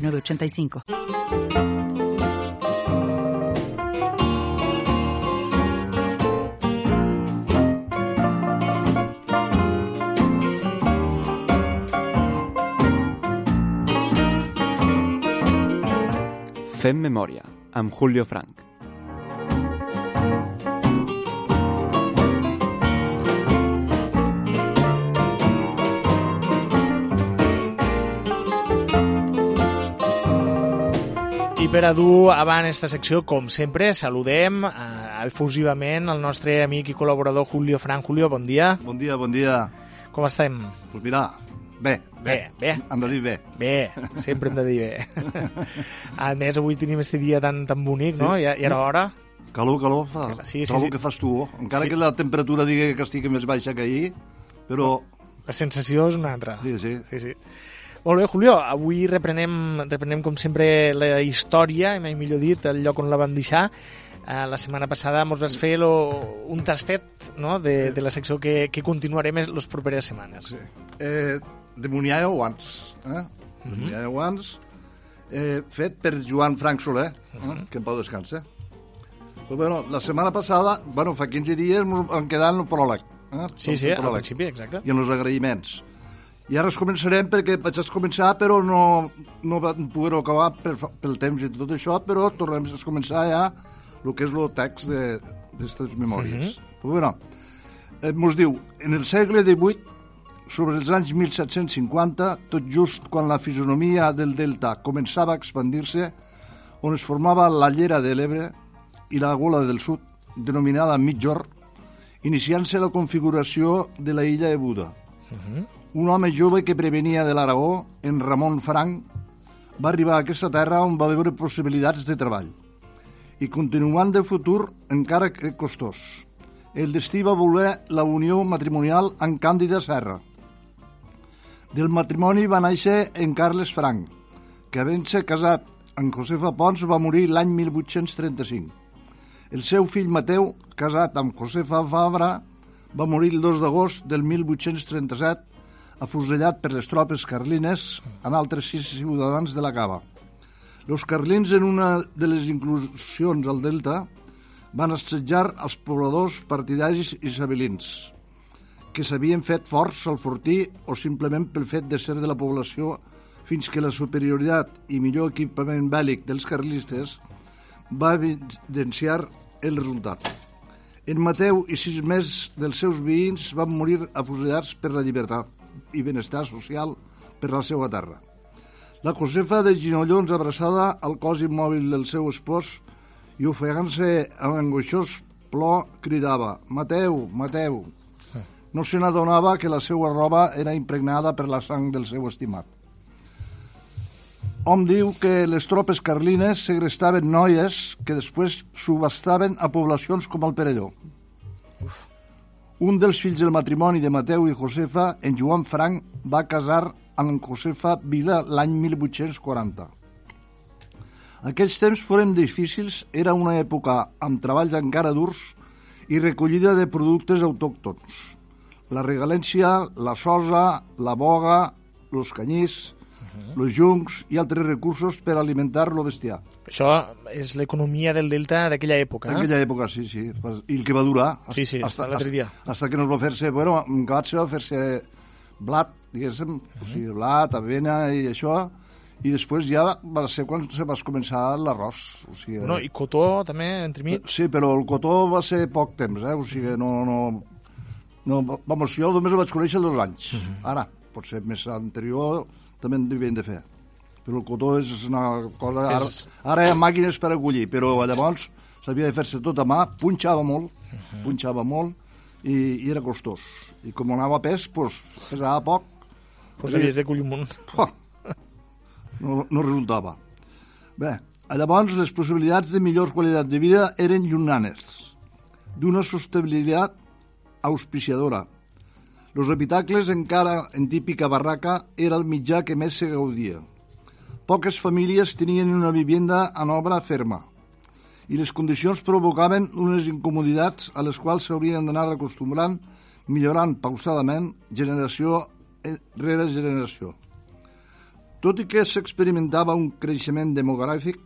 906985. Fem memòria, amb Julio Frank. Per a dur avant esta secció, com sempre, saludem eh, efusivament el nostre amic i col·laborador Julio Frank. Julio, bon dia. Bon dia, bon dia. Com estem? Pues mira, bé, Bé, bé. Hem de dir bé. Bé, sempre hem de dir bé. A més, avui tenim este dia tan, tan bonic, no? I, i era hora. Calor, calor fa. Sí, sí, Trobo sí. que fas tu. Encara Sí. que la temperatura digui que estigui més baixa que ahir, però... La sensació és una altra. Sí, sí. Sí, sí. Molt bé, Julio, avui reprenem, reprenem com sempre la història, mai millor dit, el lloc on la vam deixar. Uh, la setmana passada ens vas fer lo, un tastet no? de, de la secció que, que continuarem les properes setmanes. sí. Eh, de Munià abans, eh? De Munià abans, eh, fet per Joan Frank Soler, eh? que en pau descansa. Però, bueno, la setmana passada, bueno, fa 15 dies, ens vam quedar en el pròleg. Eh? Sí, sí, al principi, exacte. i en els agraïments. I ara es començarem perquè vaig a començar, però no, no vam poder acabar per, pel temps i tot això, però tornem a començar ja el que és el text d'aquestes memòries. Uh -huh. Però, bueno, eh, mos diu, en el segle XVIII, sobre els anys 1750, tot just quan la fisonomia del delta començava a expandir-se, on es formava la llera de l'Ebre i la gola del sud, denominada Mitjor, iniciant-se la configuració de la illa de Buda. Un home jove que prevenia de l'Aragó, en Ramon Frank, va arribar a aquesta terra on va veure possibilitats de treball. I continuant de futur, encara que costós. El destí va voler la unió matrimonial amb Càndida Serra. Del matrimoni va néixer en Carles Frank, que havent-se casat amb Josefa Pons va morir l'any 1835. El seu fill Mateu, casat amb Josefa Fabra, va morir el 2 d'agost del 1837, afusellat per les tropes carlines en altres sis ciutadans de la Cava. Els carlins, en una de les inclusions al Delta, van assetjar els pobladors partidaris isabelins, que s'havien fet forts al fortí o simplement pel fet de ser de la població fins que la superioritat i millor equipament bèl·lic dels carlistes va evidenciar el resultat. En Mateu i sis més dels seus veïns van morir afusellats per la llibertat i benestar social per la seva terra. La Josefa de ginollons abraçada al cos immòbil del seu espòs i ofegant-se amb angoixós plor cridava «Mateu, Mateu!». No se n'adonava que la seva roba era impregnada per la sang del seu estimat. Hom diu que les tropes carlines segrestaven noies que després subastaven a poblacions com el Perelló. Un dels fills del matrimoni de Mateu i Josefa, en Joan Frank, va casar amb Josefa Vila l'any 1840. Aquells temps foren difícils, era una època amb treballs encara durs i recollida de productes autòctons. La regalència, la sosa, la boga, els canyís, els juncs i altres recursos per alimentar lo bestiar. Això és l'economia del Delta d'aquella època. En Eh? aquella època, sí, sí. I el que va durar. Sí, sí, hasta, l'altre dia. Hasta que no es va fer-se... Bueno, en acabat se va fer-se blat, diguéssim, o sigui, blat, avena i això, i després ja va ser quan se va començar l'arròs. O sigui, No, I cotó també, entremig. Sí, però el cotó va ser poc temps, eh? O sigui, no... no, no vamos, jo només el vaig conèixer dos anys. Ara, potser més anterior també en devien de fer. Però el cotó és una cosa... Ara, ara hi ha màquines per acollir, però llavors s'havia de fer-se tot a mà, punxava molt, punxava molt, i, i era costós. I com anava a pes, pues, pesava poc. Pues havies de collir un munt. No, no resultava. Bé, llavors les possibilitats de millors qualitats de vida eren llunanes, d'una sostenibilitat auspiciadora. Los habitacles, encara en típica barraca, era el mitjà que més se gaudia. Poques famílies tenien una vivienda en obra ferma i les condicions provocaven unes incomoditats a les quals s'haurien d'anar acostumbrant, millorant pausadament generació rere generació. Tot i que s'experimentava un creixement demogràfic,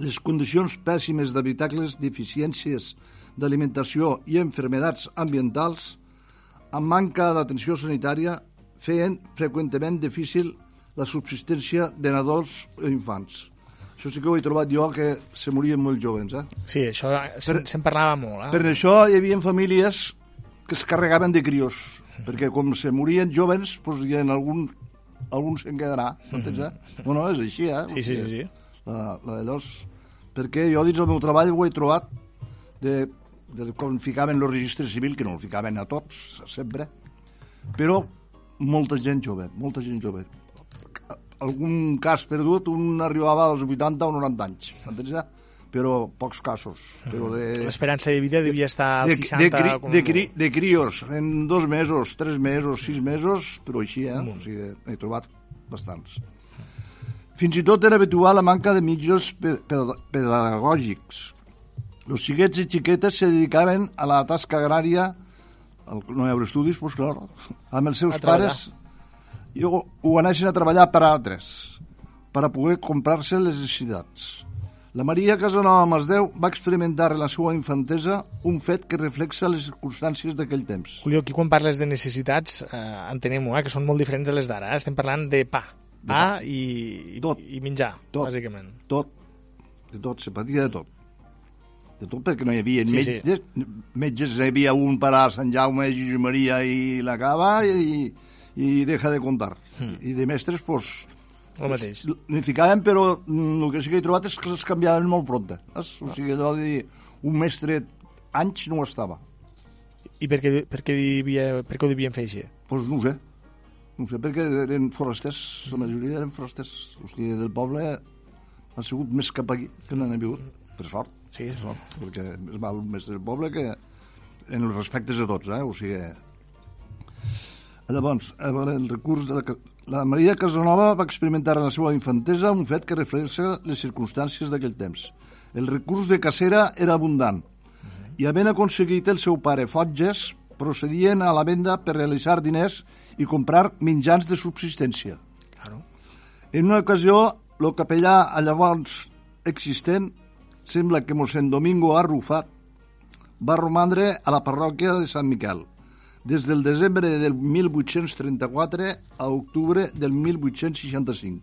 les condicions pèssimes d'habitacles, deficiències d'alimentació i enfermedats ambientals, amb manca d'atenció sanitària, feien freqüentment difícil la subsistència de nadons i infants. Això sí que ho he trobat jo, que se morien molt joves, eh? Sí, això se'n se parlava molt, eh? Per això hi havia famílies que es carregaven de crios, perquè com se morien joves, doncs hi ha algun, algun se'n quedarà, m'entens, eh? No, no, és així, eh? Sí, sí, sí. sí. La, la de dos... Perquè jo dins del meu treball ho he trobat de, de quan ficaven el registre civil, que no el ficaven a tots, sempre, però molta gent jove, molta gent jove. Algun cas perdut, un arribava als 80 o 90 anys, entens? però pocs casos. Però de, L'esperança de vida devia estar als de, 60... de, cri, com... de, cri, de crios, en dos mesos, tres mesos, sis mesos, però així, eh? O sigui, he trobat bastants. Fins i tot era habitual la manca de mitjans pe pe- pedagògics. Els xiquets i xiquetes se dedicaven a la tasca agrària, al, no hi estudis, doncs clar, amb els seus pares, i ho, ho a treballar per a altres, per a poder comprar-se les necessitats. La Maria Casanova Masdeu va experimentar en la seva infantesa un fet que reflexa les circumstàncies d'aquell temps. Julio, aquí quan parles de necessitats, eh, entenem-ho, eh, que són molt diferents de les d'ara. Eh? Estem parlant de pa. De Pa i, Tot. i menjar, Tot. bàsicament. Tot, de tot, se patia de tot. De tot perquè no hi havia Sí, sí. metges, metges hi havia un per a Sant Jaume, Josep Maria i la Cava i, i deja de contar. Hmm. I de mestres, doncs, El mateix. N'hi ficaven, però mm, el que sí que he trobat és que els canviaven molt prompte. Saps? O sigui, allò de dir, un mestre anys no ho estava. I per què, per què, devia, per què ho devien fer així? Doncs pues no ho sé. No ho sé, perquè eren forasters, la majoria eren forasters. O sigui, del poble han sigut més cap aquí que n'han vingut, per sort. Sí, Per sort, perquè és mal més del poble que en els respectes de tots, eh? O sigui... Llavors, a veure, el recurs de la, la Maria Casanova va experimentar en la seva infantesa un fet que reflexa les circumstàncies d'aquell temps. El recurs de cacera era abundant i havent aconseguit el seu pare Fotges, procedien a la venda per realitzar diners i comprar mitjans de subsistència. Claro. En una ocasió, el capellà a llavors existent, sembla que mossèn Domingo Arrufat, va romandre a la parròquia de Sant Miquel, des del desembre del 1834 a octubre del 1865.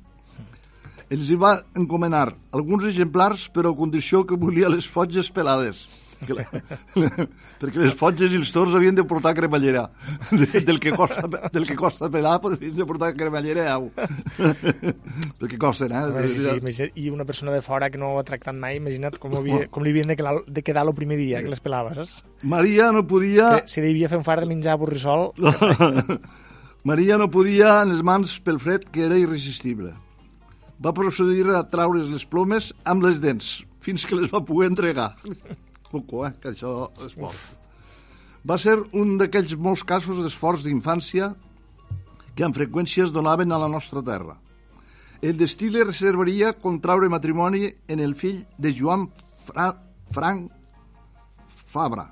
Els hi va encomanar alguns exemplars, però a condició que volia les fotges pelades. Perquè les fotges i els tors havien de portar cremallera. De, del, que costa, del que costa pelar, pues, havien de portar cremallera au. perquè costen, eh? Veure, sí, sí, I una persona de fora que no ho ha tractat mai, imagina't com, havia, com li havien de quedar, de quedar el primer dia que les pelava, saps? Maria no podia... Que si devia fer un far de menjar borrissol, Maria no podia en les mans pel fred que era irresistible. Va procedir a traure's les plomes amb les dents, fins que les va poder entregar. Poco, eh, que això és poc. Va ser un d'aquells molts casos d'esforç d'infància que amb freqüència es donaven a la nostra terra. El destí li reservaria contraure matrimoni en el fill de Joan Fra Frank Fabra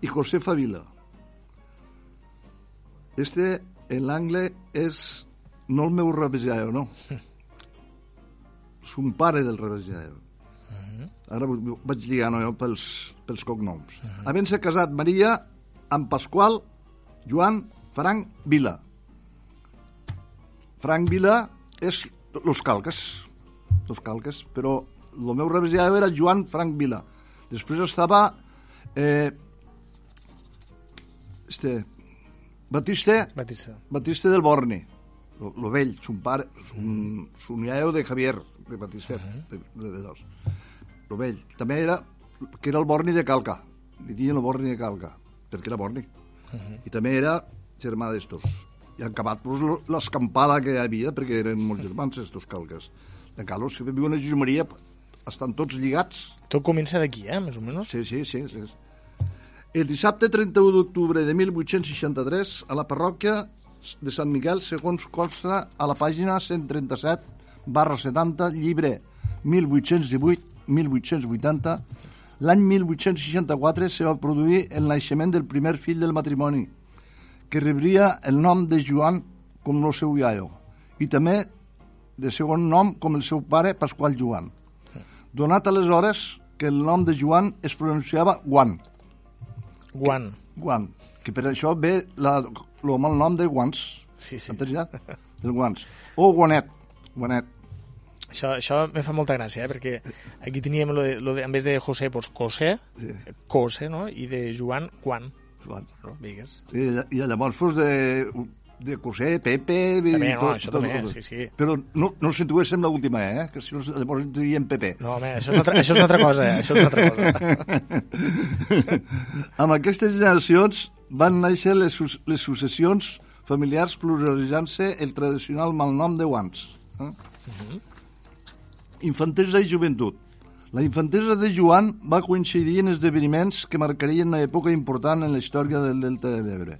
i Josefa Vila. Este, en l'angle, és no el meu rebesaio, no. És un pare del rebesaio. Ara vaig lligar no, pels, pels cognoms. Uh -huh. Havent-se casat Maria amb Pasqual Joan Frank Vila. Frank Vila és Los Calques, Los Calques, però el meu rebesaio era Joan Frank Vila. Després estava eh, este, Batiste, Batista. Batiste del Borne, lo, lo vell, son pare, son, son iaio de Javier, de Batiste, de, de, de dos. Lo vell. També era, que era el Borni de Calca, li diuen el Borni de Calca, perquè era Borni. I també era germà d'estos. I han acabat pues, lo- l'escampada que hi havia, perquè eren molt germans, estos calques. En Carlos, si viuen a Josep Maria, estan tots lligats. Tot comença d'aquí, eh, més o menys. Sí, sí, sí. sí. El dissabte 31 d'octubre de 1863, a la parròquia de Sant Miquel, segons consta a la pàgina 137 barra 70, llibre 1818-1880, l'any 1864 se va produir el naixement del primer fill del matrimoni, que rebria el nom de Joan com el seu iaio, i també de segon nom com el seu pare Pasqual Joan. Donat aleshores que el nom de Joan es pronunciava Guan, Guant. Guan, que per això ve la, el mal nom de Guans. Sí, sí. Entens? Del Guans. O Guanet. Guanet. Això, això me fa molta gràcia, eh? perquè aquí teníem, lo de, lo de, en vez de José, pues Cosé, Sí. Cose, no? I de Joan, Juan. Guan. No, digues. I, I llavors fos de, de Cosé, Pepe... i També, no, tot- això tot també, sí, sí. Però no, no situéssim l'última, eh? Que si no, llavors dirien Pepe. No, home, això és una altra, això és una altra cosa, eh? Això és una altra cosa. Amb aquestes generacions van néixer les, les successions familiars pluralitzant-se el tradicional malnom de Guans. Eh? Infantesa i joventut. La infantesa de Joan va coincidir en esdeveniments que marcarien una època important en la història del Delta de l'Ebre.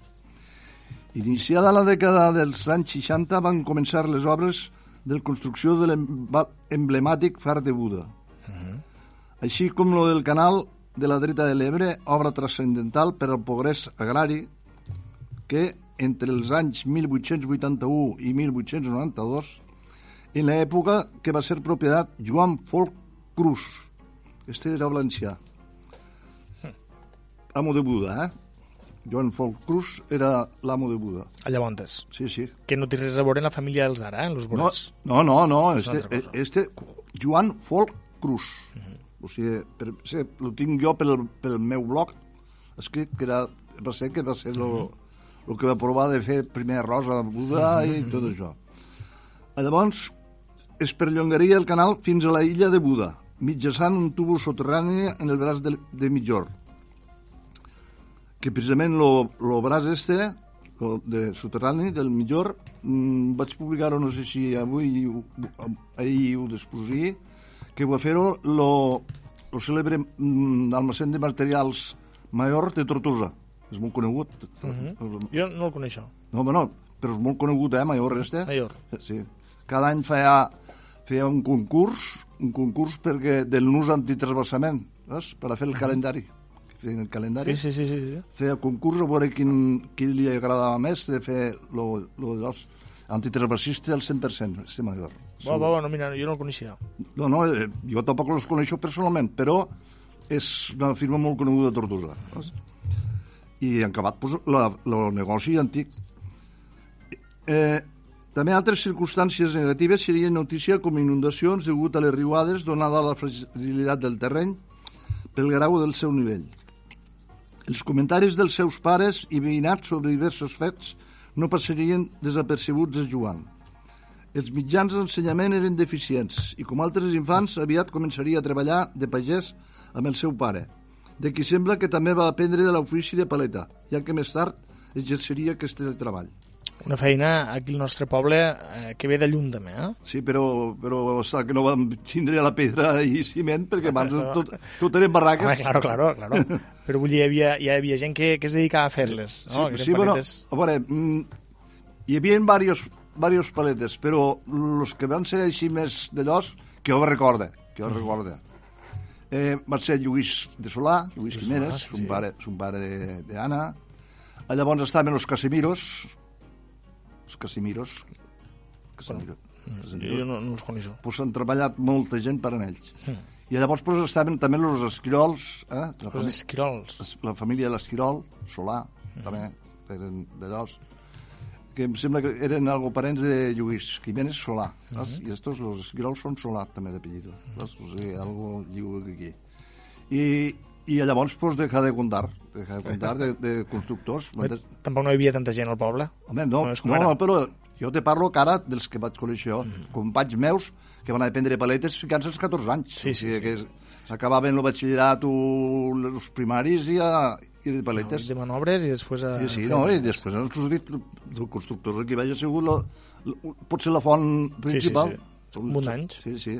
Iniciada la dècada dels anys 60 van començar les obres de construcció de l'emblemàtic Far de Buda, així com lo del canal de la dreta de l'Ebre, obra transcendental per al progrés agrari que entre els anys 1881 i 1892, en l'època que va ser propietat Joan Folk Cruz. Este era valencià. Amo de Buda, eh? Joan Folk Cruz era l'amo de Buda. A Llavontes. Sí, sí. Que no té res a veure en la família dels Ara, eh? En los No, Borés. no, no, no una este, este Joan Folk Cruz. O sigui, per, sí, lo tinc jo pel, pel meu blog escrit, que era, va ser que va ser lo, lo que va provar de fer primer arròs a Buda i tot això. Llavors, es perllongaria el canal fins a la illa de Buda, mitjançant un túbul soterrani en el braç de, de Mitjor que precisament lo, lo braç este lo de soterrani del millor mm, vaig publicar-ho no sé si avui ho- ahir ho descosí que va fer-ho lo cèlebre mm, almacén de materials major de Tortosa és molt conegut Jo no el coneixo. no, home, no, però és molt conegut, eh, Major, este. Major. Sí. Cada any feia, feia un concurs, un concurs perquè del nus antitrasbassament, saps? per a fer el calendari. Feien el calendari. Sí, sí, sí. sí. Feia concurs a veure quin, qui li agradava més de fer lo, lo dels antitrasbassista al 100%, este Major. Bo, bo, bo, no, mira, jo no el coneixia. No, no, eh, jo tampoc els coneixo personalment, però és una firma molt coneguda a Tortosa. Saps? I han acabat pues, la, el negoci antic. Eh, també altres circumstàncies negatives serien notícia com inundacions degut a les riuades donada la fragilitat del terreny pel grau del seu nivell. Els comentaris dels seus pares i veïnats sobre diversos fets no passarien desapercebuts a Joan. Els mitjans d'ensenyament eren deficients i, com altres infants, aviat començaria a treballar de pagès amb el seu pare, de qui sembla que també va aprendre de l'ofici de paleta, ja que més tard exerceria aquest treball. Una feina aquí al nostre poble eh, que ve de lluny també, eh? Sí, però, però està, que no vam tindre la pedra i ciment, perquè abans tot, tot eren barraques. Home, claro, claro, claro. Però vull dir, hi havia, hi havia gent que, que es dedicava a fer-les, no? Sí, sí bueno, paletes. a veure, mm, hi havia varios, varios paletes, però els que van ser així més d'allòs, que jo recorde, que jo Mm. recorde, eh, va ser Lluís de Solà, Lluís Solà, sí, son pare, son pare d'Anna. Llavors estaven els Casimiros, els Casimiros, Casimiro, Jo, jo no, no els coneixo. pues han treballat molta gent per en ells. Mm. I llavors pues, estaven també els esquirols, eh? la, Els esquirols. la família de l'Esquirol, Solà, també, eren d'allòs, que em sembla que eren algo parents de Lluís Jiménez Solà, saps? i estos, los Esquirols són Solà, també d'apellido, saps? O sigui, algo lliu aquí. I, i llavors, pues, dejar de contar, dejar de de, de constructors. Tampoc no hi havia tanta gent al poble. Home, no, No no, no, però jo te parlo que ara dels que vaig conèixer jo, companys meus que van aprendre paletes ficant-se als 14 anys. Sí, sí, o sigui, que s'acabaven el batxillerat o els primaris i ja, i de paletes. de manobres i després... A... Sí, sí, no, i després han sortit del constructor que hi ha sigut la, la, potser la font principal. Sí, sí, sí. Un munt d'anys. Sí, sí.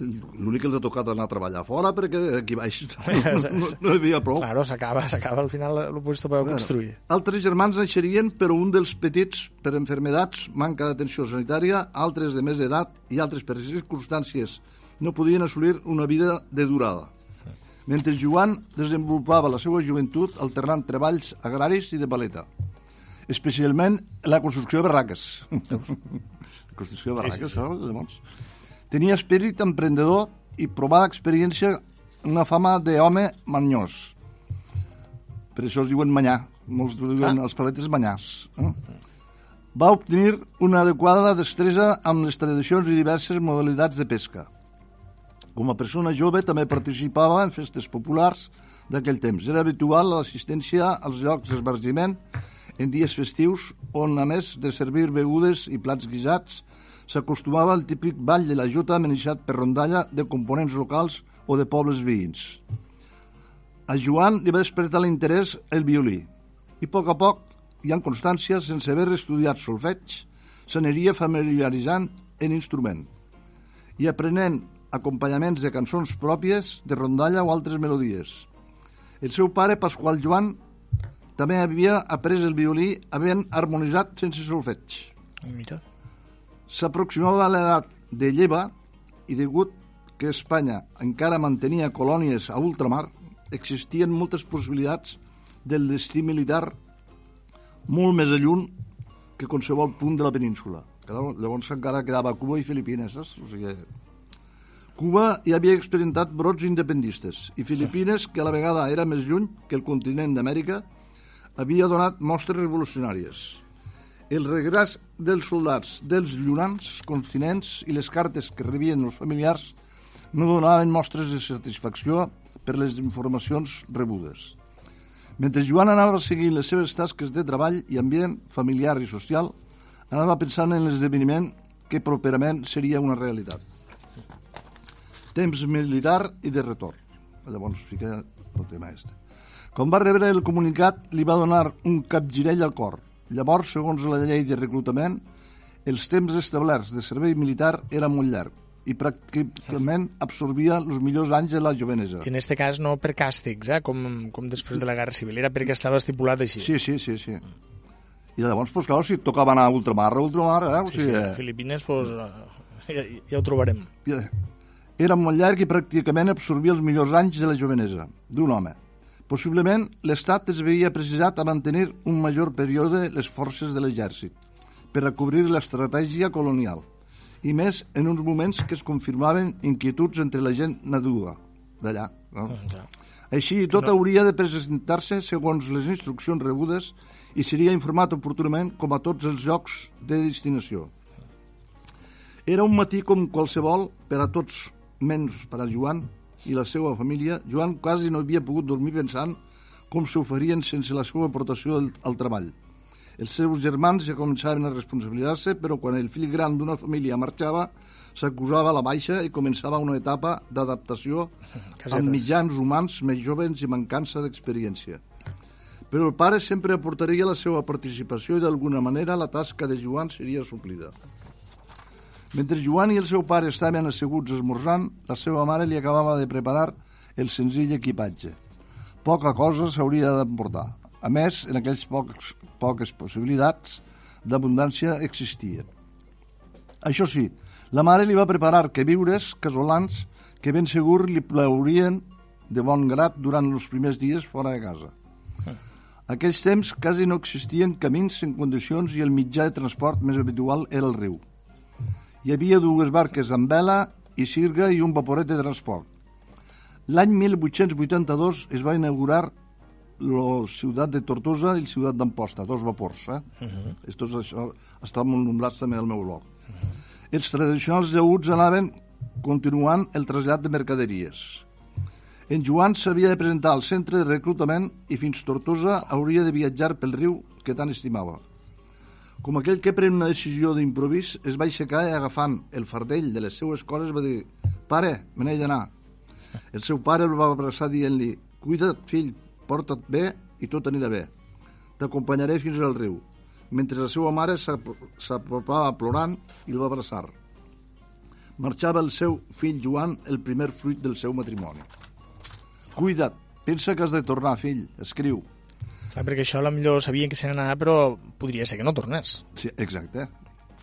L'únic que els ha tocat anar a treballar fora perquè aquí baix no, no, no hi havia prou. Claro, s'acaba, s'acaba, al final l'oposició per bueno, construir. Altres germans naixerien, però un dels petits per enfermedats, manca d'atenció sanitària, altres de més edat i altres per circumstàncies no podien assolir una vida de durada. Mentre Joan desenvolupava la seva joventut alternant treballs agraris i de paleta, especialment la construcció de barraques. la construcció de barraques, sí, sí, sí. Llavors, Tenia espírit emprendedor i provada experiència una fama d'home manyós. Per això es diuen manyà. Molts diuen ah. els paletes manyars. Eh? Va obtenir una adequada destresa amb les tradicions i diverses modalitats de pesca. Com a persona jove també participava en festes populars d'aquell temps. Era habitual l'assistència als llocs d'esbargiment en dies festius on, a més de servir begudes i plats guisats, s'acostumava al típic ball de la Jota amenaçat per rondalla de components locals o de pobles veïns. A Joan li va despertar l'interès el violí i a poc a poc, i en constància, sense haver estudiat solfeig, s'aniria familiaritzant en instrument i aprenent acompanyaments de cançons pròpies, de rondalla o altres melodies. El seu pare, Pasqual Joan, també havia après el violí havent harmonitzat sense solfeig. Mira. S'aproximava a l'edat de lleva i degut que Espanya encara mantenia colònies a ultramar, existien moltes possibilitats del destí militar molt més lluny que qualsevol punt de la península. Llavors encara quedava Cuba i Filipines, saps? O sigui, Cuba ja havia experimentat brots independistes i Filipines, que a la vegada era més lluny que el continent d'Amèrica, havia donat mostres revolucionàries el regràs dels soldats dels llunans continents i les cartes que rebien els familiars no donaven mostres de satisfacció per les informacions rebudes. Mentre Joan anava seguint les seves tasques de treball i ambient familiar i social, anava pensant en l'esdeveniment que properament seria una realitat. Temps militar i de retorn. Llavors fica el tema este. Quan va rebre el comunicat, li va donar un capgirell al cor – Llavors, segons la llei de reclutament, els temps establerts de servei militar era molt llarg i pràcticament absorbia els millors anys de la jovenesa. En aquest cas no per càstigs, eh? com, com després de la Guerra Civil, era perquè estava estipulat així. Sí, sí, sí, sí. I llavors, pues, clar, si tocava anar a ultramar, a ultramar, eh? O sí, sigui, sí, eh... Filipines, pues, ja, ja ho trobarem. Era molt llarg i pràcticament absorbia els millors anys de la jovenesa d'un home. Possiblement, l'Estat es veia precisat a mantenir un major període les forces de l'exèrcit per a cobrir l'estratègia colonial i més en uns moments que es confirmaven inquietuds entre la gent nadua d'allà. No? Ja. Així, tot no. hauria de presentar-se segons les instruccions rebudes i seria informat oportunament com a tots els llocs de destinació. Era un matí com qualsevol per a tots, menys per a Joan, i la seva família, Joan quasi no havia pogut dormir pensant com s'ho farien sense la seva aportació al, al treball. Els seus germans ja començaven a responsabilitzar-se, però quan el fill gran d'una família marxava, s'acusava la baixa i començava una etapa d'adaptació amb mitjans humans més jovens i mancança d'experiència. Però el pare sempre aportaria la seva participació i d'alguna manera la tasca de Joan seria suplida. Mentre Joan i el seu pare estaven asseguts esmorzant, la seva mare li acabava de preparar el senzill equipatge. Poca cosa s'hauria d'emportar. A més, en aquells pocs, poques possibilitats d'abundància existien. Això sí, la mare li va preparar que viures casolans que ben segur li plaurien de bon grat durant els primers dies fora de casa. Aquells temps quasi no existien camins en condicions i el mitjà de transport més habitual era el riu hi havia dues barques amb vela i sirga i un vaporet de transport. L'any 1882 es va inaugurar la ciutat de Tortosa i la ciutat d'Amposta, dos vapors. Eh? Uh -huh. Estos, això, estan molt nombrats també al meu blog. Uh -huh. Els tradicionals lleuts anaven continuant el trasllat de mercaderies. En Joan s'havia de presentar al centre de reclutament i fins Tortosa hauria de viatjar pel riu que tant estimava. Com aquell que pren una decisió d'improvís, es va aixecar i agafant el fardell de les seues coses va dir «Pare, me n'he d'anar». El seu pare el va abraçar dient-li «Cuida't, fill, porta't bé i tot anirà bé. T'acompanyaré fins al riu. Mentre la seva mare s'ap- s'apropava plorant i el va abraçar. Marxava el seu fill Joan, el primer fruit del seu matrimoni. Cuida't, pensa que has de tornar, fill, escriu. Clar, perquè això millor sabien que se n'anava, però podria ser que no tornés. Sí, exacte.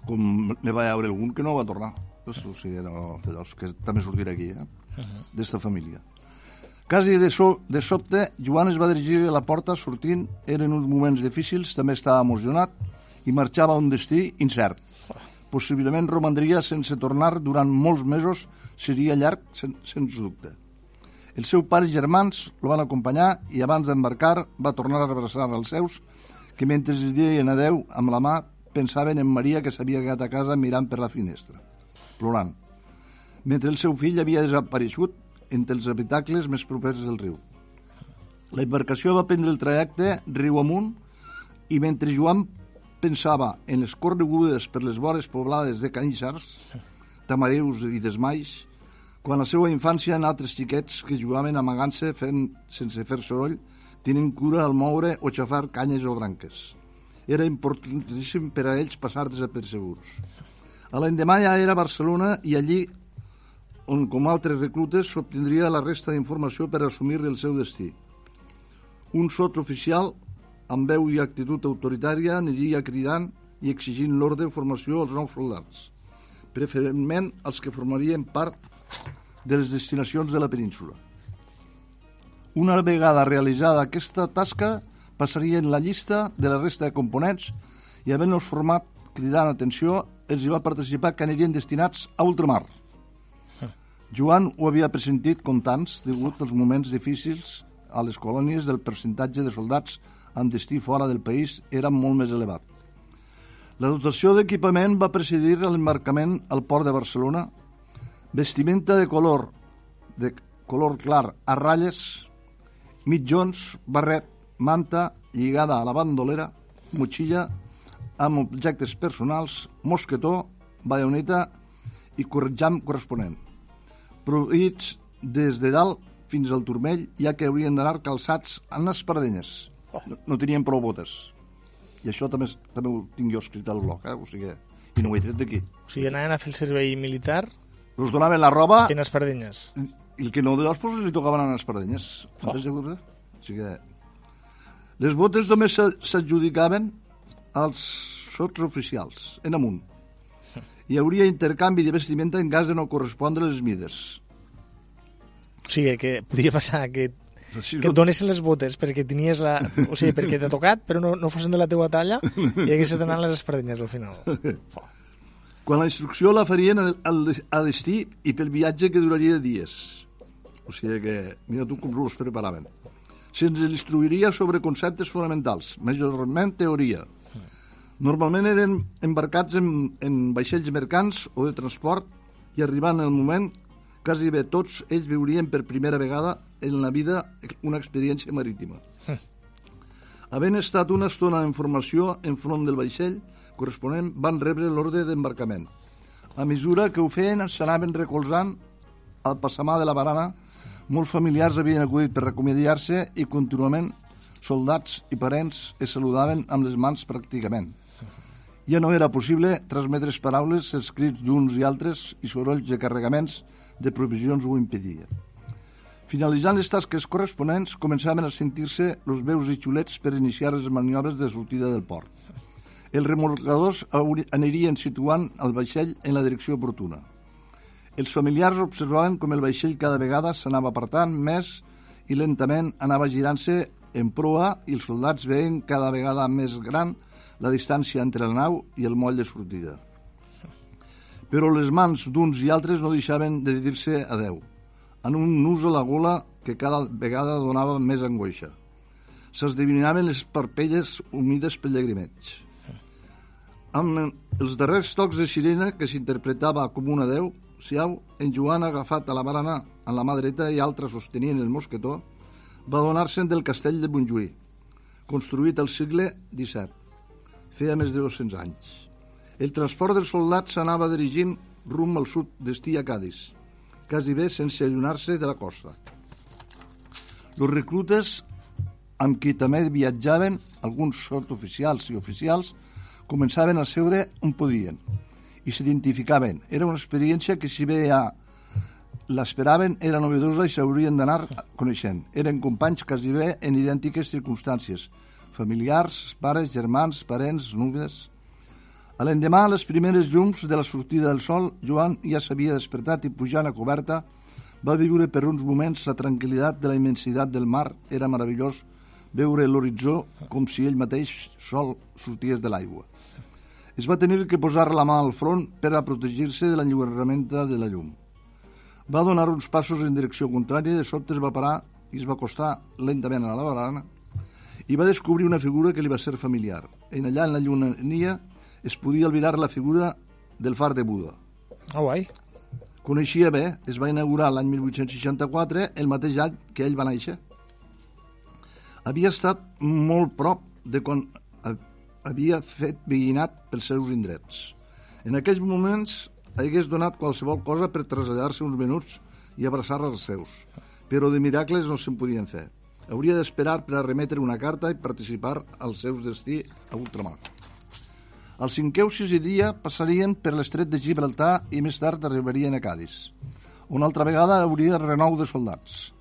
Com ne va haver algun que no va tornar. Pues, o sigui, no, d'allòs que també sortirà aquí, eh? Uh -huh. d'esta família. Quasi de, so, de sobte, Joan es va dirigir a la porta sortint, eren uns moments difícils, també estava emocionat i marxava a un destí incert. Possiblement romandria sense tornar durant molts mesos, seria llarg, sen, sens dubte. El seu pare i germans lo van acompanyar i abans d'embarcar va tornar a abraçar els seus que mentre es deien adeu amb la mà pensaven en Maria que s'havia quedat a casa mirant per la finestra, plorant, mentre el seu fill havia desapareixut entre els habitacles més propers del riu. La embarcació va prendre el trajecte riu amunt i mentre Joan pensava en les corregudes per les vores poblades de caníssars, tamareus i desmais, quan la seva infància en altres xiquets que jugaven amagant-se fent, sense fer soroll, tenint cura al moure o xafar canyes o branques. Era importantíssim per a ells passar desapercebuts. A l'endemà ja era a Barcelona i allí on, com altres reclutes, s'obtindria la resta d'informació per assumir el seu destí. Un oficial amb veu i actitud autoritària aniria cridant i exigint l'ordre de formació als nous soldats, preferentment els que formarien part de les destinacions de la península. Una vegada realitzada aquesta tasca, passaria en la llista de la resta de components i havent-los format cridant atenció, els hi va participar que anirien destinats a ultramar. Joan ho havia pressentit com tants degut als moments difícils a les colònies del percentatge de soldats amb destí fora del país era molt més elevat. La dotació d'equipament va presidir l'embarcament al port de Barcelona, vestimenta de color de color clar a ratlles, mitjons, barret, manta lligada a la bandolera, motxilla amb objectes personals, mosquetó, baioneta i corretjam corresponent. Proveïts des de dalt fins al turmell, ja que haurien d'anar calçats en espardenyes. No, no tenien prou botes. I això també, també ho tinc jo escrit al blog, eh? o sigui, i no ho he tret d'aquí. O sigui, anaven a fer el servei militar Us donaven la roba en espardenyes. i el que no de dos pues, li tocaven a les espardenyes. Oh. O sigui, les botes només s'a- s'adjudicaven als sots oficials, en amunt. Hi hauria intercanvi de vestimenta en cas de no correspondre les mides. O sigui, que podia passar que, Sí, que et donessin les botes perquè tenies la... O sigui, perquè t'ha tocat, però no, no fossin de la teua talla i hagués d'anar les espardenyes al final. Quan la instrucció la farien al, al, a destí i pel viatge que duraria dies. O sigui que, mira tu com us preparaven. Se'ns instruiria sobre conceptes fonamentals, majorment teoria. Normalment eren embarcats en, en vaixells mercants o de transport i arribant el moment, quasi bé tots ells viurien per primera vegada en la vida una experiència marítima. Havent estat una estona en formació en front del vaixell corresponent, van rebre l'ordre d'embarcament. A mesura que ho feien, s'anaven recolzant al passamà de la barana. Molts familiars havien acudit per recomiadar-se i contínuament soldats i parents es saludaven amb les mans pràcticament. Ja no era possible transmetre paraules, els crits d'uns i altres i sorolls de carregaments de provisions ho impedia. Finalitzant les tasques corresponents, començaven a sentir-se els veus i xulets per iniciar les maniobres de sortida del port. Els remolcadors anirien situant el vaixell en la direcció oportuna. Els familiars observaven com el vaixell cada vegada s'anava apartant més i lentament anava girant-se en proa i els soldats veien cada vegada més gran la distància entre la nau i el moll de sortida. Però les mans d'uns i altres no deixaven de dir-se adeu, en un nus a la gola que cada vegada donava més angoixa. S'esdevinaven les parpelles humides pel llagrimeig. Amb els darrers tocs de sirena que s'interpretava com un adeu, Siau, en Joan agafat a la barana en la mà dreta i altre sostenien el mosquetó, va donar-se'n del castell de Montjuïc, construït al segle XVII. Feia més de 200 anys. El transport dels soldats s'anava dirigint rumb al sud destí a Cádiz, quasi bé sense allunar-se de la costa. Els reclutes amb qui també viatjaven alguns sotoficials i oficials, començaven a seure on podien i s'identificaven. Era una experiència que si bé ja l'esperaven, era novedosa i s'haurien d'anar coneixent. Eren companys quasi bé en idèntiques circumstàncies, familiars, pares, germans, parents, núvies... A l'endemà, les primeres llums de la sortida del sol, Joan ja s'havia despertat i pujant a coberta va viure per uns moments la tranquil·litat de la immensitat del mar. Era meravellós veure l'horitzó com si ell mateix sol sorties de l'aigua. Es va tenir que posar la mà al front per a protegir-se de l'enlluernamenta de la llum. Va donar uns passos en direcció contrària, de sobte es va parar i es va acostar lentament a la barana i va descobrir una figura que li va ser familiar. En allà, en la llunania, es podia albirar la figura del far de Buda. Oh, guai. Coneixia bé, es va inaugurar l'any 1864, el mateix any que ell va néixer. Havia estat molt prop de quan havia fet veïnat pels seus indrets. En aquells moments hagués donat qualsevol cosa per traslladar-se uns minuts i abraçar els seus, però de miracles no se'n podien fer. Hauria d'esperar per a remetre una carta i participar al seu destí a ultramar. El cinquè o sisè dia passarien per l'estret de Gibraltar i més tard arribarien a Cádiz. Una altra vegada hauria renou de soldats.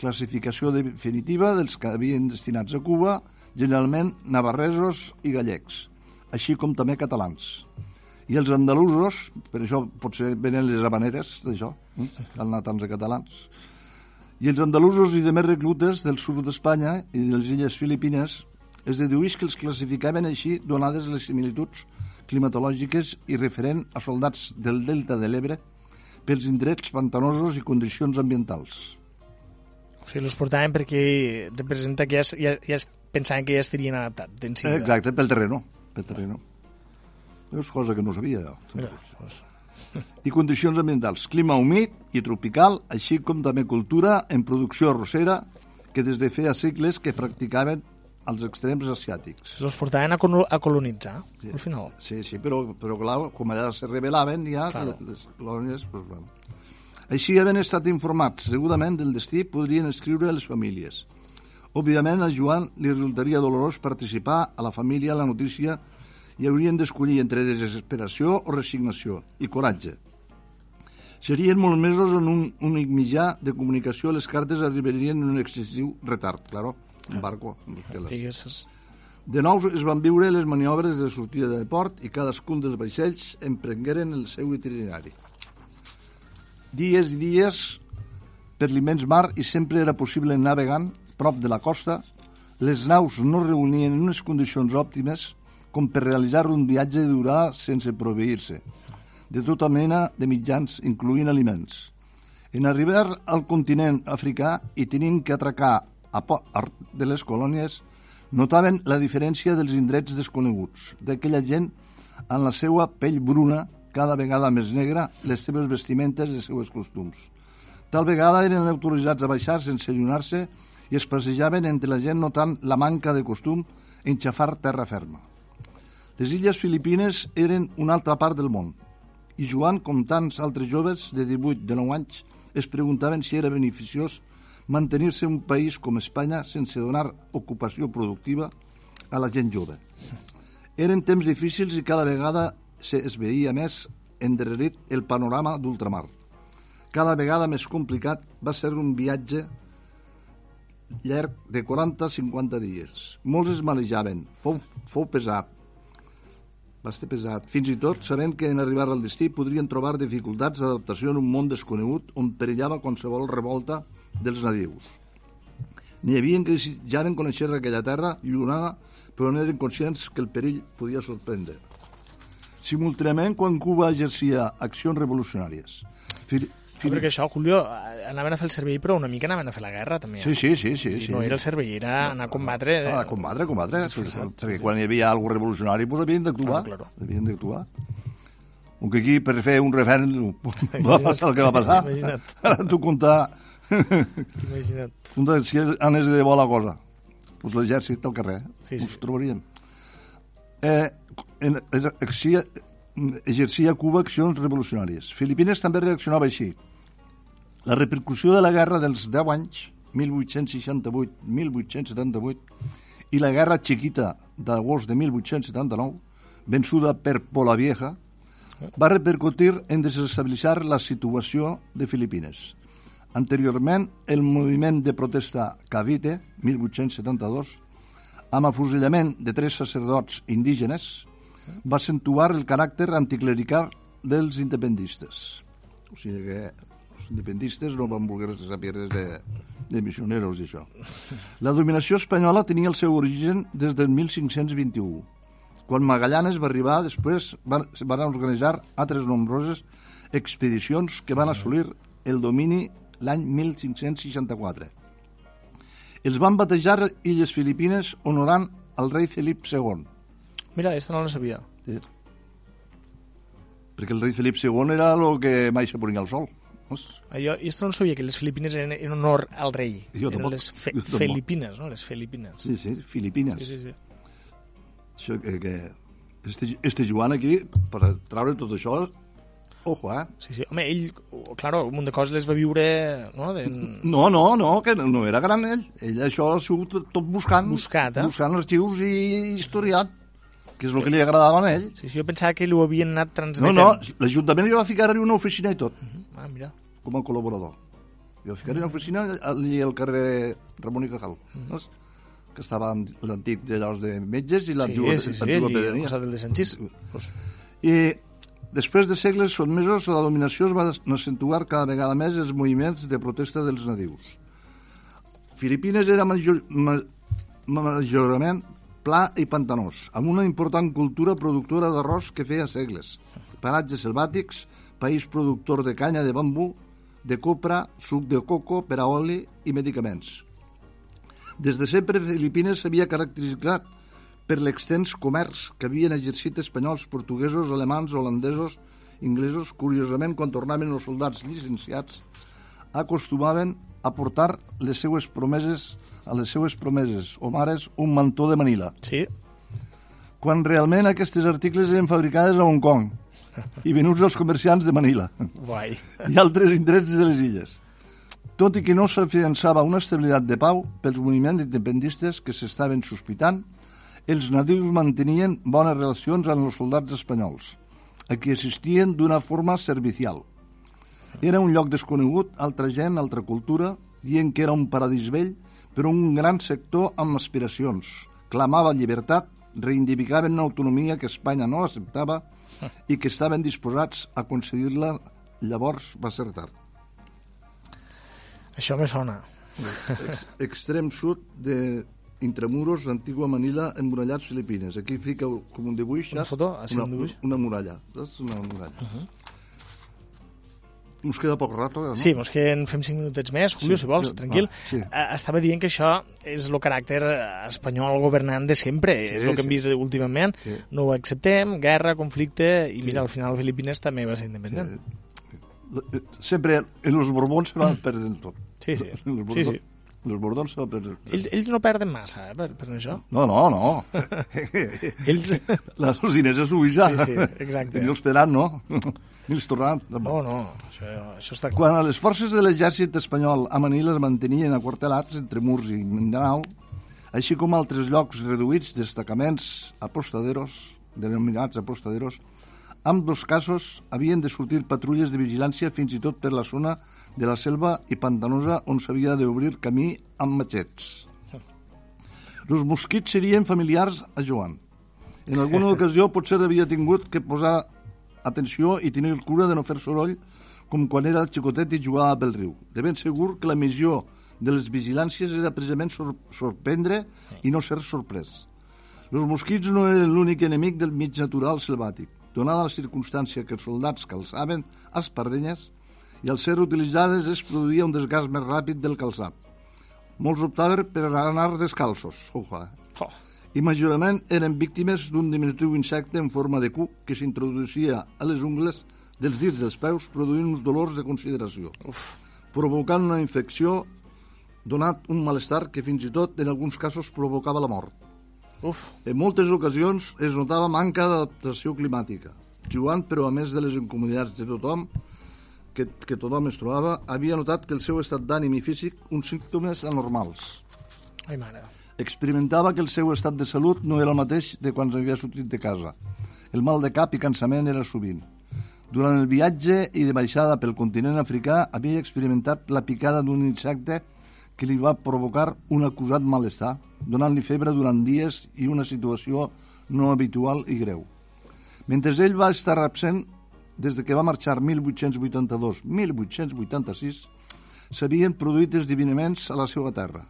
Classificació definitiva dels que havien destinats a Cuba, generalment navarresos i gallecs, així com també catalans. I els andalusos, per això potser venen les habaneres d'això, eh? han anat de catalans. I els andalusos i demés reclutes del sud d'Espanya i de les illes filipines es dedueix que els classificaven així donades les similituds climatològiques i referent a soldats del delta de l'Ebre pels indrets pantanosos i condicions ambientals. O sigui, els portaven perquè representa que ja, ja, ja pensaven que ja estarien adaptats. Eh, exacte, pel terreno. Pel terreno. És cosa que no sabia jo. Mira. I condicions ambientals. Clima humit i tropical, així com també cultura en producció arrossera, que des de feia segles que practicaven als extrems asiàtics. Els portaven a, a colonitzar, sí. al final. Sí, sí, però, però clar, com allà se rebel·laven ja claro. les colònies... Pues, bueno. Així, havent estat informats segurament del destí, podrien escriure a les famílies. Òbviament, a Joan li resultaria dolorós participar a la família a la notícia i haurien d'escollir entre desesperació o resignació i coratge. Serien molts mesos en un únic mitjà de comunicació les cartes arribarien en un excessiu retard, claro un barco. Les... De nou es van viure les maniobres de sortida de port i cadascun dels vaixells emprengueren el seu itinerari. Dies i dies per l'immens mar i sempre era possible navegant prop de la costa, les naus no reunien en unes condicions òptimes com per realitzar un viatge de durada sense proveir-se de tota mena de mitjans, incloent aliments. En arribar al continent africà i tenint que atracar a de les colònies notaven la diferència dels indrets desconeguts, d'aquella gent en la seva pell bruna, cada vegada més negra, les seves vestimentes i els seus costums. Tal vegada eren autoritzats a baixar sense allunar-se i es passejaven entre la gent notant la manca de costum en xafar terra ferma. Les illes Filipines eren una altra part del món i Joan, com tants altres joves de 18 de 9 anys, es preguntaven si era beneficiós mantenir-se un país com Espanya sense donar ocupació productiva a la gent jove. Eren temps difícils i cada vegada es veia més endarrerit el panorama d'ultramar. Cada vegada més complicat va ser un viatge llarg de 40-50 dies. Molts es manejaven, fou, fou pesat, va ser pesat, fins i tot sabent que en arribar al destí podrien trobar dificultats d'adaptació en un món desconegut on perillava qualsevol revolta dels nadius. N'hi havia que desitjaven conèixer aquella terra llunada, però no eren conscients que el perill podia sorprendre. Simultàniament, quan Cuba exercia accions revolucionàries. Fil Sí, perquè això, Julio, anaven a fer el servei, però una mica anaven a fer la guerra, també. Sí, sí, sí. sí, sí. No era el servei, era anar a combatre... Eh? a combatre, a combatre. Sí, sí, sí. Perquè quan hi havia alguna revolucionari, pues havien d'actuar. Claro, claro. Havien d'actuar. Aunque aquí, per fer un referèndum, va passar el que va passar. Imagina't. Ara tu contar Imagina't. Un si anés de bona cosa, pues l'exèrcit al carrer, sí, sí. us trobaríem. Eh, en, exercia, exercia a Cuba accions revolucionàries. Filipines també reaccionava així. La repercussió de la guerra dels 10 anys 1868-1878 i la Guerra Chiquita d'agost de 1879, vençuda per Polavieja, va repercutir en desestabilitzar la situació de Filipines. Anteriorment, el moviment de protesta Cavite, 1872, amb afusellament de tres sacerdots indígenes, va accentuar el caràcter anticlerical dels independistes. O sigui que els independistes no van voler saber res de, de missioneros i això. La dominació espanyola tenia el seu origen des del 1521, quan Magallanes va arribar, després van, van organitzar altres nombroses expedicions que van assolir el domini l'any 1564. Els van batejar Illes Filipines honorant el rei Felip II. Mira, aquesta no la sabia. Sí. Perquè el rei Felip II era el que mai se ponia al sol. Ah, Jo, jo no sabia que les Filipines eren en honor al rei. Jo eren tampoc. les fe Jo tampoc. Filipines, no? Les Filipines. sí, sí, Filipines. sí, sí. sí. Això que, que este, este Joan aquí, per treure tot això, ojo, eh? Sí, sí. Home, ell, claro, un munt de coses les va viure, no? De... No, no, no, que no era gran ell. Ell això ha sigut tot buscant. Buscat, eh? Buscant arxius i historiat, que és el que li agradava a ell. Sí, sí, jo pensava que ho havien anat No, transmetent. no, l'Ajuntament li va ficar-hi una oficina i tot, Ah, mira. com a col·laborador. Li va ficar-hi una oficina allà al carrer Ramon i Cajal, Mm. no? que estava l'antic de llocs de metges i Sí, l'antiga sí, sí, sí, el costat del de Sanchís. Pues, I després de segles sotmesos la dominació es van accentuar cada vegada més els moviments de protesta dels nadius. Filipines era major, ma, majorament pla i pantanós, amb una important cultura productora d'arròs que feia segles. Paratges selvàtics, país productor de canya de bambú, de copra, suc de coco per a oli i medicaments. Des de sempre, Filipines s'havia caracteritzat per l'extens comerç que havien exercit espanyols, portuguesos, alemans, holandesos, inglesos. Curiosament, quan tornaven els soldats llicenciats, acostumaven a portar les seues promeses a les seues promeses o mares un mantó de Manila, sí, quan realment aquestes articles eren fabricades a Hong Kong i venuts als comerciants de Manila guai. i altres indrets de les illes. Tot i que no s'afiançava una estabilitat de pau pels moviments independistes que s'estaven sospitant, els nadius mantenien bones relacions amb els soldats espanyols, a qui assistien d'una forma servicial. Era un lloc desconegut, altra gent, altra cultura, dient que era un paradís vell, però un gran sector amb aspiracions. Clamava llibertat, reivindicaven una autonomia que Espanya no acceptava i que estaven disposats a concedir-la llavors va ser tard. Això me sona. Ex extrem sud de Intramuros, antigua Manila, emmurallats Filipines. Aquí fica com un dibuix. Una foto? Ah, sí, una, un dibuix. Una muralla. Saps? Una muralla. Uh -huh. Nos queda poc rato, eh, no? Sí, mos queden, fem cinc minutets més, Julio, Sí, si vols, sí, tranquil. va, sí. Eh, Estava dient que això és el caràcter espanyol governant de sempre, Sí, és el que hem sí. vist últimament. Sí. No ho acceptem, guerra, conflicte, i mira, al final Filipines també va ser independent. Eh, Sempre en los Borbons se van perdent tot. Sí, sí. Sí, sí. Se van perdent. Ells, ells no perden massa, eh, per, per això. No, no, no. Ells... La Rosinesa és Ubija. Sí, sí, exacte. I els Perat, no? Ni els tampoc. No, no, això, això està clar. Quan les forces de l'exèrcit espanyol a Manila es mantenien aquartelats entre Murs i Mindanao, així com altres llocs reduïts destacaments apostaderos, denominats apostaderos, amb dos casos havien de sortir patrulles de vigilància fins i tot per la zona de la selva i pantanosa on s'havia d'obrir camí amb matxets. Els mosquits serien familiars a Joan. En alguna ocasió potser havia tingut que posar atenció i tenir cura de no fer soroll com quan era xicotet i jugava pel riu. De ben segur que la missió de les vigilàncies era precisament sor sorprendre i no ser sorprès. Els mosquits no eren l'únic enemic del mig natural selvàtic. Donada la circumstància que els soldats calçaven espardenyes i al ser utilitzades es produïa un desgast més ràpid del calçat. Molts optaven per anar descalços, ojo, eh? Oh, i majorment eren víctimes d'un diminutiu insecte en forma de cuc que s'introducia a les ungles dels dits dels peus produint uns dolors de consideració, uf, provocant una infecció donat un malestar que fins i tot en alguns casos provocava la mort. uf. En moltes ocasions es notava manca d'adaptació climàtica. Joan, però a més de les incomoditats de tothom, que, que tothom es trobava, havia notat que el seu estat d'ànim i físic uns símptomes anormals. Ai, mare. Experimentava que el seu estat de salut no era el mateix de quan havia sortit de casa. El mal de cap i cansament era sovint. Durant el viatge i de baixada pel continent africà havia experimentat la picada d'un insecte que li va provocar un acusat malestar, donant-li febre durant dies i una situació no habitual i greu. Mentre ell va estar absent des de que va marxar 1882-1886, s'havien produït esdeveniments a la seva terra.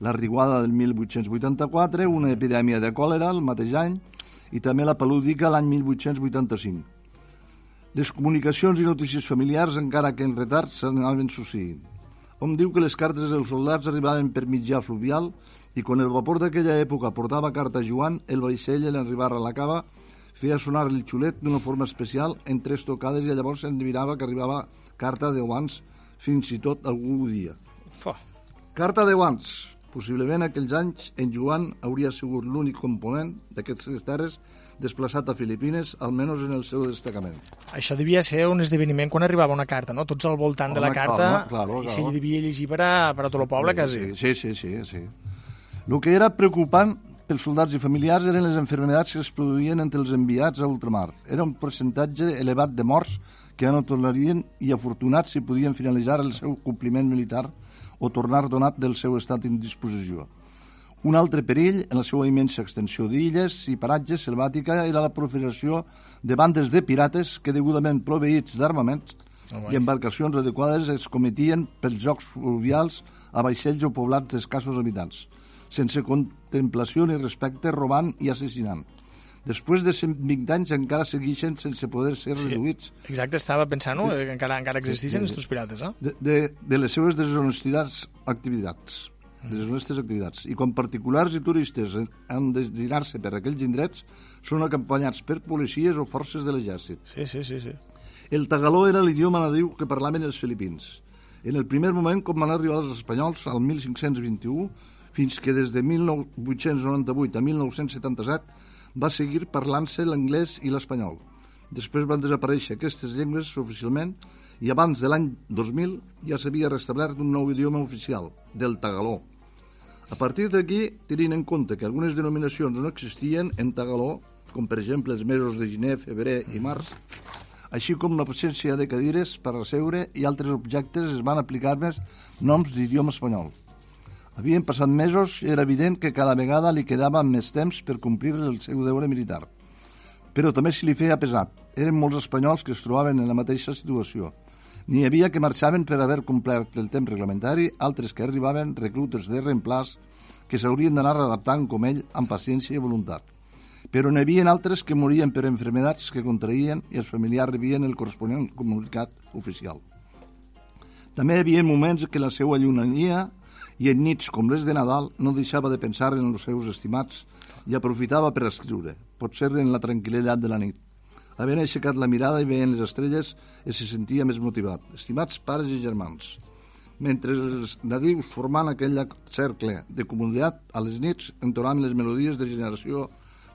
La riguada del 1884, una epidèmia de còlera el mateix any i també la pelúdica l'any 1885. Les comunicacions i notícies familiars, encara que en retard, s'anaven succeint. Hom diu que les cartes dels soldats arribaven per mitjà fluvial i quan el vapor d'aquella època portava carta a Joan, el vaixell en arribar a la cava feia sonar el xulet d'una forma especial en tres tocades i llavors s'endevinava que arribava carta de guants fins i tot algun dia. Oh. Carta de guants. Possiblement aquells anys en Joan hauria sigut l'únic component d'aquestes terres desplaçat a Filipines, almenys en el seu destacament. Això devia ser un esdeveniment quan arribava una carta, no? Tots al voltant de la Home, carta, clar, claro, i claro. se li devia llegir per a, per a tot el poble, quasi. Sí, sí, sí, sí. El que era preocupant pels soldats i familiars eren les enfermedats que es produïen entre els enviats a ultramar. Era un percentatge elevat de morts que ja no tornarien i afortunats si podien finalitzar el seu compliment militar o tornar donat del seu estat d'indisposició. Un altre perill, en la seva immensa extensió d'illes i paratges selvàtica, era la proliferació de bandes de pirates que, degudament proveïts d'armaments Oh, i embarcacions adequades, es cometien pels jocs fluvials a vaixells o poblats d'escassos habitants, sense contemplació ni respecte, robant i assassinant. Després de 120 anys encara segueixen sense poder ser Sí. reduïts Exacte, estava pensant, no? Que encara, encara existeixen estos pirates, eh? de, de, de les seves deshonestitats activitats deshonestes activitats i quan particulars i turistes han de desdinar-se per aquells indrets són acompanyats per policies o forces de l'exèrcit. Sí, sí, sí, sí. El tagaló era l'idioma nadiu que parlaven els filipins. En el primer moment, com van arribar els espanyols al 1521, fins que des de 1898 a 1977 va seguir parlant-se l'anglès i l'espanyol. Després van desaparèixer aquestes llengües oficialment i abans de l'any 2000 ja s'havia restablert un nou idioma oficial, del tagaló. A partir d'aquí, tenint en compte que algunes denominacions no existien en tagaló, com per exemple els mesos de gener, febrer i març, així com l'absència de cadires per asseure i altres objectes es van aplicar més noms d'idioma espanyol. Havien passat mesos i era evident que cada vegada li quedava més temps per complir el seu deure militar. Però també se li feia pesat. Eren molts espanyols que es trobaven en la mateixa situació. N'hi havia que marxaven per haver complert el temps reglamentari, altres que arribaven reclutes de reemplaç que s'haurien d'anar adaptant com ell amb paciència i voluntat. Però n'hi havia altres que morien per enfermedats que contraïen i els familiars rebien el corresponent comunicat oficial. També hi havia moments que la seva llunania i en nits com les de Nadal no deixava de pensar en els seus estimats i aprofitava per escriure, potser en la tranquil·litat de la nit. Havent aixecat la mirada i veient les estrelles, i se sentia més motivat. Estimats pares i germans, mentre els nadius formant aquell cercle de comunitat, a les nits entonaven les melodies de generació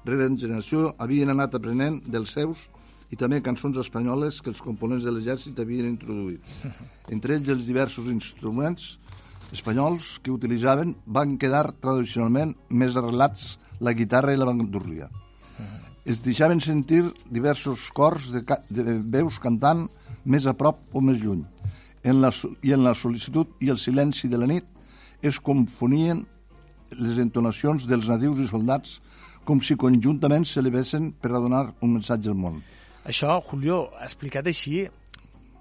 rere generació, havien anat aprenent dels seus i també cançons espanyoles que els components de l'exèrcit havien introduït. Entre ells els diversos instruments espanyols que utilitzaven van quedar tradicionalment més arrelats la guitarra i la bandurria. Es deixaven sentir diversos cors de, ca de veus cantant més a prop o més lluny. En la, I en la sol·licitud i el silenci de la nit es confonien les entonacions dels nadius i soldats com si conjuntament s'elevessin per a donar un missatge al món. Això, Julio, explicat així,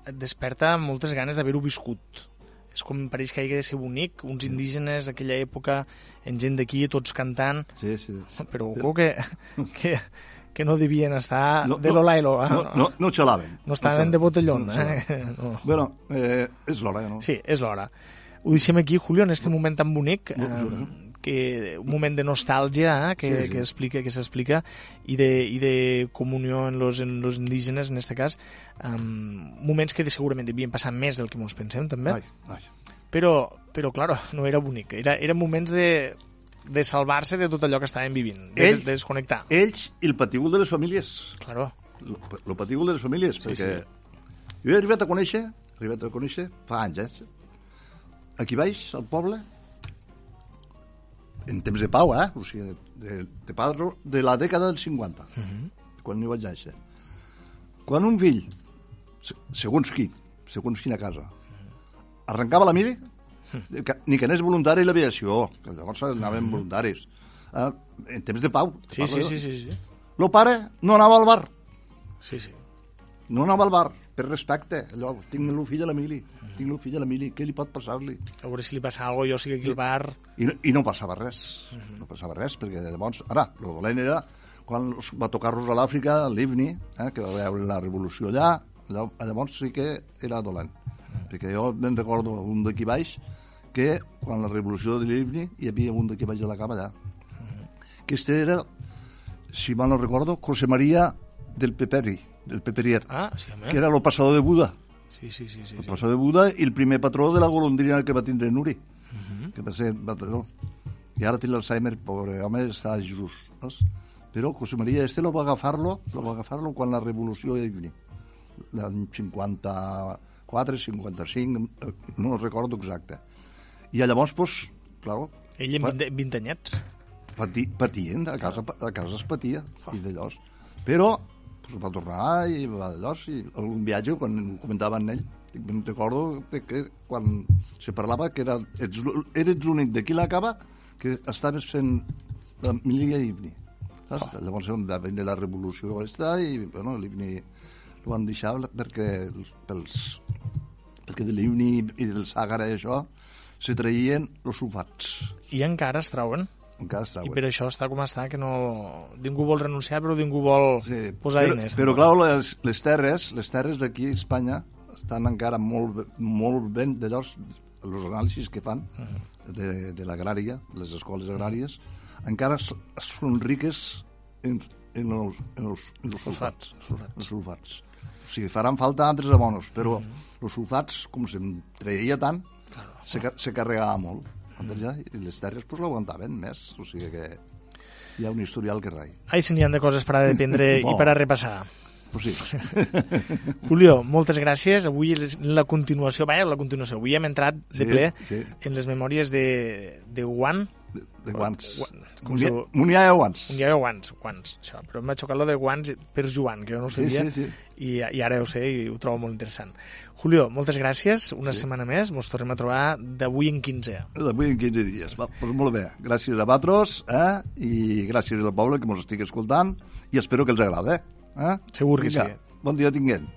et desperta moltes ganes d'haver-ho viscut. És com pareix que hi ha de ser bonic, uns indígenes d'aquella època, en gent d'aquí, tots cantant, Sí, sí. però ojo que, que, que no devien estar No, de no, l'ola i l'oa. No, no, no xalaven. no estaven de botellón. No. Eh? No. Bueno, eh, és l'hora, no? Sí, és l'hora. Ho deixem aquí, Julio, en este moment tan bonic, No, eh. Que un moment de nostàlgia eh, que, Sí, sí. que explica que s'explica i, de, i de comunió en los, en los indígenes, en este cas, um, moments que segurament devien passar més del que ens pensem, també, Ai, ai. però, però, claro, no era bonic. Era, eren moments de, de salvar-se de tot allò que estàvem vivint, de, Ells- de desconnectar. Ells i el patíbul de les famílies. Claro. El patíbul de les famílies, Sí, perquè jo he arribat a conèixer arribat a conèixer fa anys, eh? Aquí baix, al poble, en temps de pau, eh? O sigui, de, de, padro, de la dècada dels 50, uh -huh. quan n'hi vaig néixer. Quan un fill, se- segons qui, segons quina casa, arrencava la mili, que, ni que anés voluntari l'aviació, que llavors anaven voluntaris, eh, en temps de pau. Sí, sí, sí, sí, sí. El pare no anava al bar, sí, sí. no anava al bar, per respecte. Allò, tinc el fill a la mili, tinc el fill a la mili, què li pot passar-li? A veure si li passa alguna cosa, jo estic aquí al bar... I, no- I no passava res, no passava res, perquè llavors, ara, el dolent era quan va tocar-los a l'Àfrica, l'Ivni, eh, que va veure la revolució allà, allò, llavors sí que era dolent. Perquè jo me'n recordo un d'aquí baix, que quan la revolució de l'Ivni hi havia un d'aquí baix a la cama allà. Aquest era, si mal no recordo, José María del Peperi, del Peperiet, Ah, sí, home. que era el passador de Buda. Sí, sí, sí. sí, El sí. passador de Buda i el primer patró de la golondrina que va tindre Nuri, que va ser patró. I ara té l'Alzheimer, pobre home, està Jesús. Saps? Però José María este lo va agafar-lo lo va agafar-lo quan la revolució hi venia. L'any 54, 55, eh, no recordo exacte. I llavors, pues, claro, Ell amb Pa- 20, 20 anyets. pati, patien, a casa, a casa es patia, i d'allò. Però va tornar i va d'allò, i algun viatge, quan ho comentava amb ell, me'n recordo de que quan se parlava que era, ets, eres l'únic d'aquí la cava que estaves fent la milia d'Ivni. Saps? Llavors va venir la revolució aquesta i bueno, l'Ivni ho van deixar perquè els- pels, perquè de l'Ivni i del Sàgara i això se traïen els sulfats. I encara es trauen. Encara es I per això està com està, que no... Ningú vol renunciar, però ningú vol Sí, posar però, diners. però clar, les, les terres, les terres d'aquí a Espanya estan encara molt, molt ben, de llavors, els anàlisis que fan de, de l'agrària, les escoles agràries, encara són riques en, en, els, en, els, en els sulfats. sulfats. Els sulfats. O sigui, faran falta altres abonos, però els sulfats, com se'n treia tant, se, ca- se carregava molt. Ja, I les terres pues, l'aguantaven més. O sigui que hi ha un historial que rai. Ai, si n'hi ha de coses per a dependre i Bo. per a repassar. Pues sí. Julio, moltes gràcies. Avui la continuació, vaja, la continuació. Avui hem entrat de Sí, ple sí. en les memòries de, de Juan. de, de guants. Guan- com Munia, es diu? Munia de guants. Un dia de guants, guants, això. Però m'ha xocat lo de guants per Joan, que jo no ho Sí, sabia. sí, sí. I, I ara ho sé i ho trobo molt interessant. Julio, moltes gràcies. Una setmana més. Ens tornem a trobar d'avui en 15. D'avui en 15 dies. Va, doncs molt bé. Gràcies a vosaltres eh? i gràcies al poble que ens estigui escoltant i espero que els agrada. Eh? Segur que Vinga, sí. Bon dia tinguent.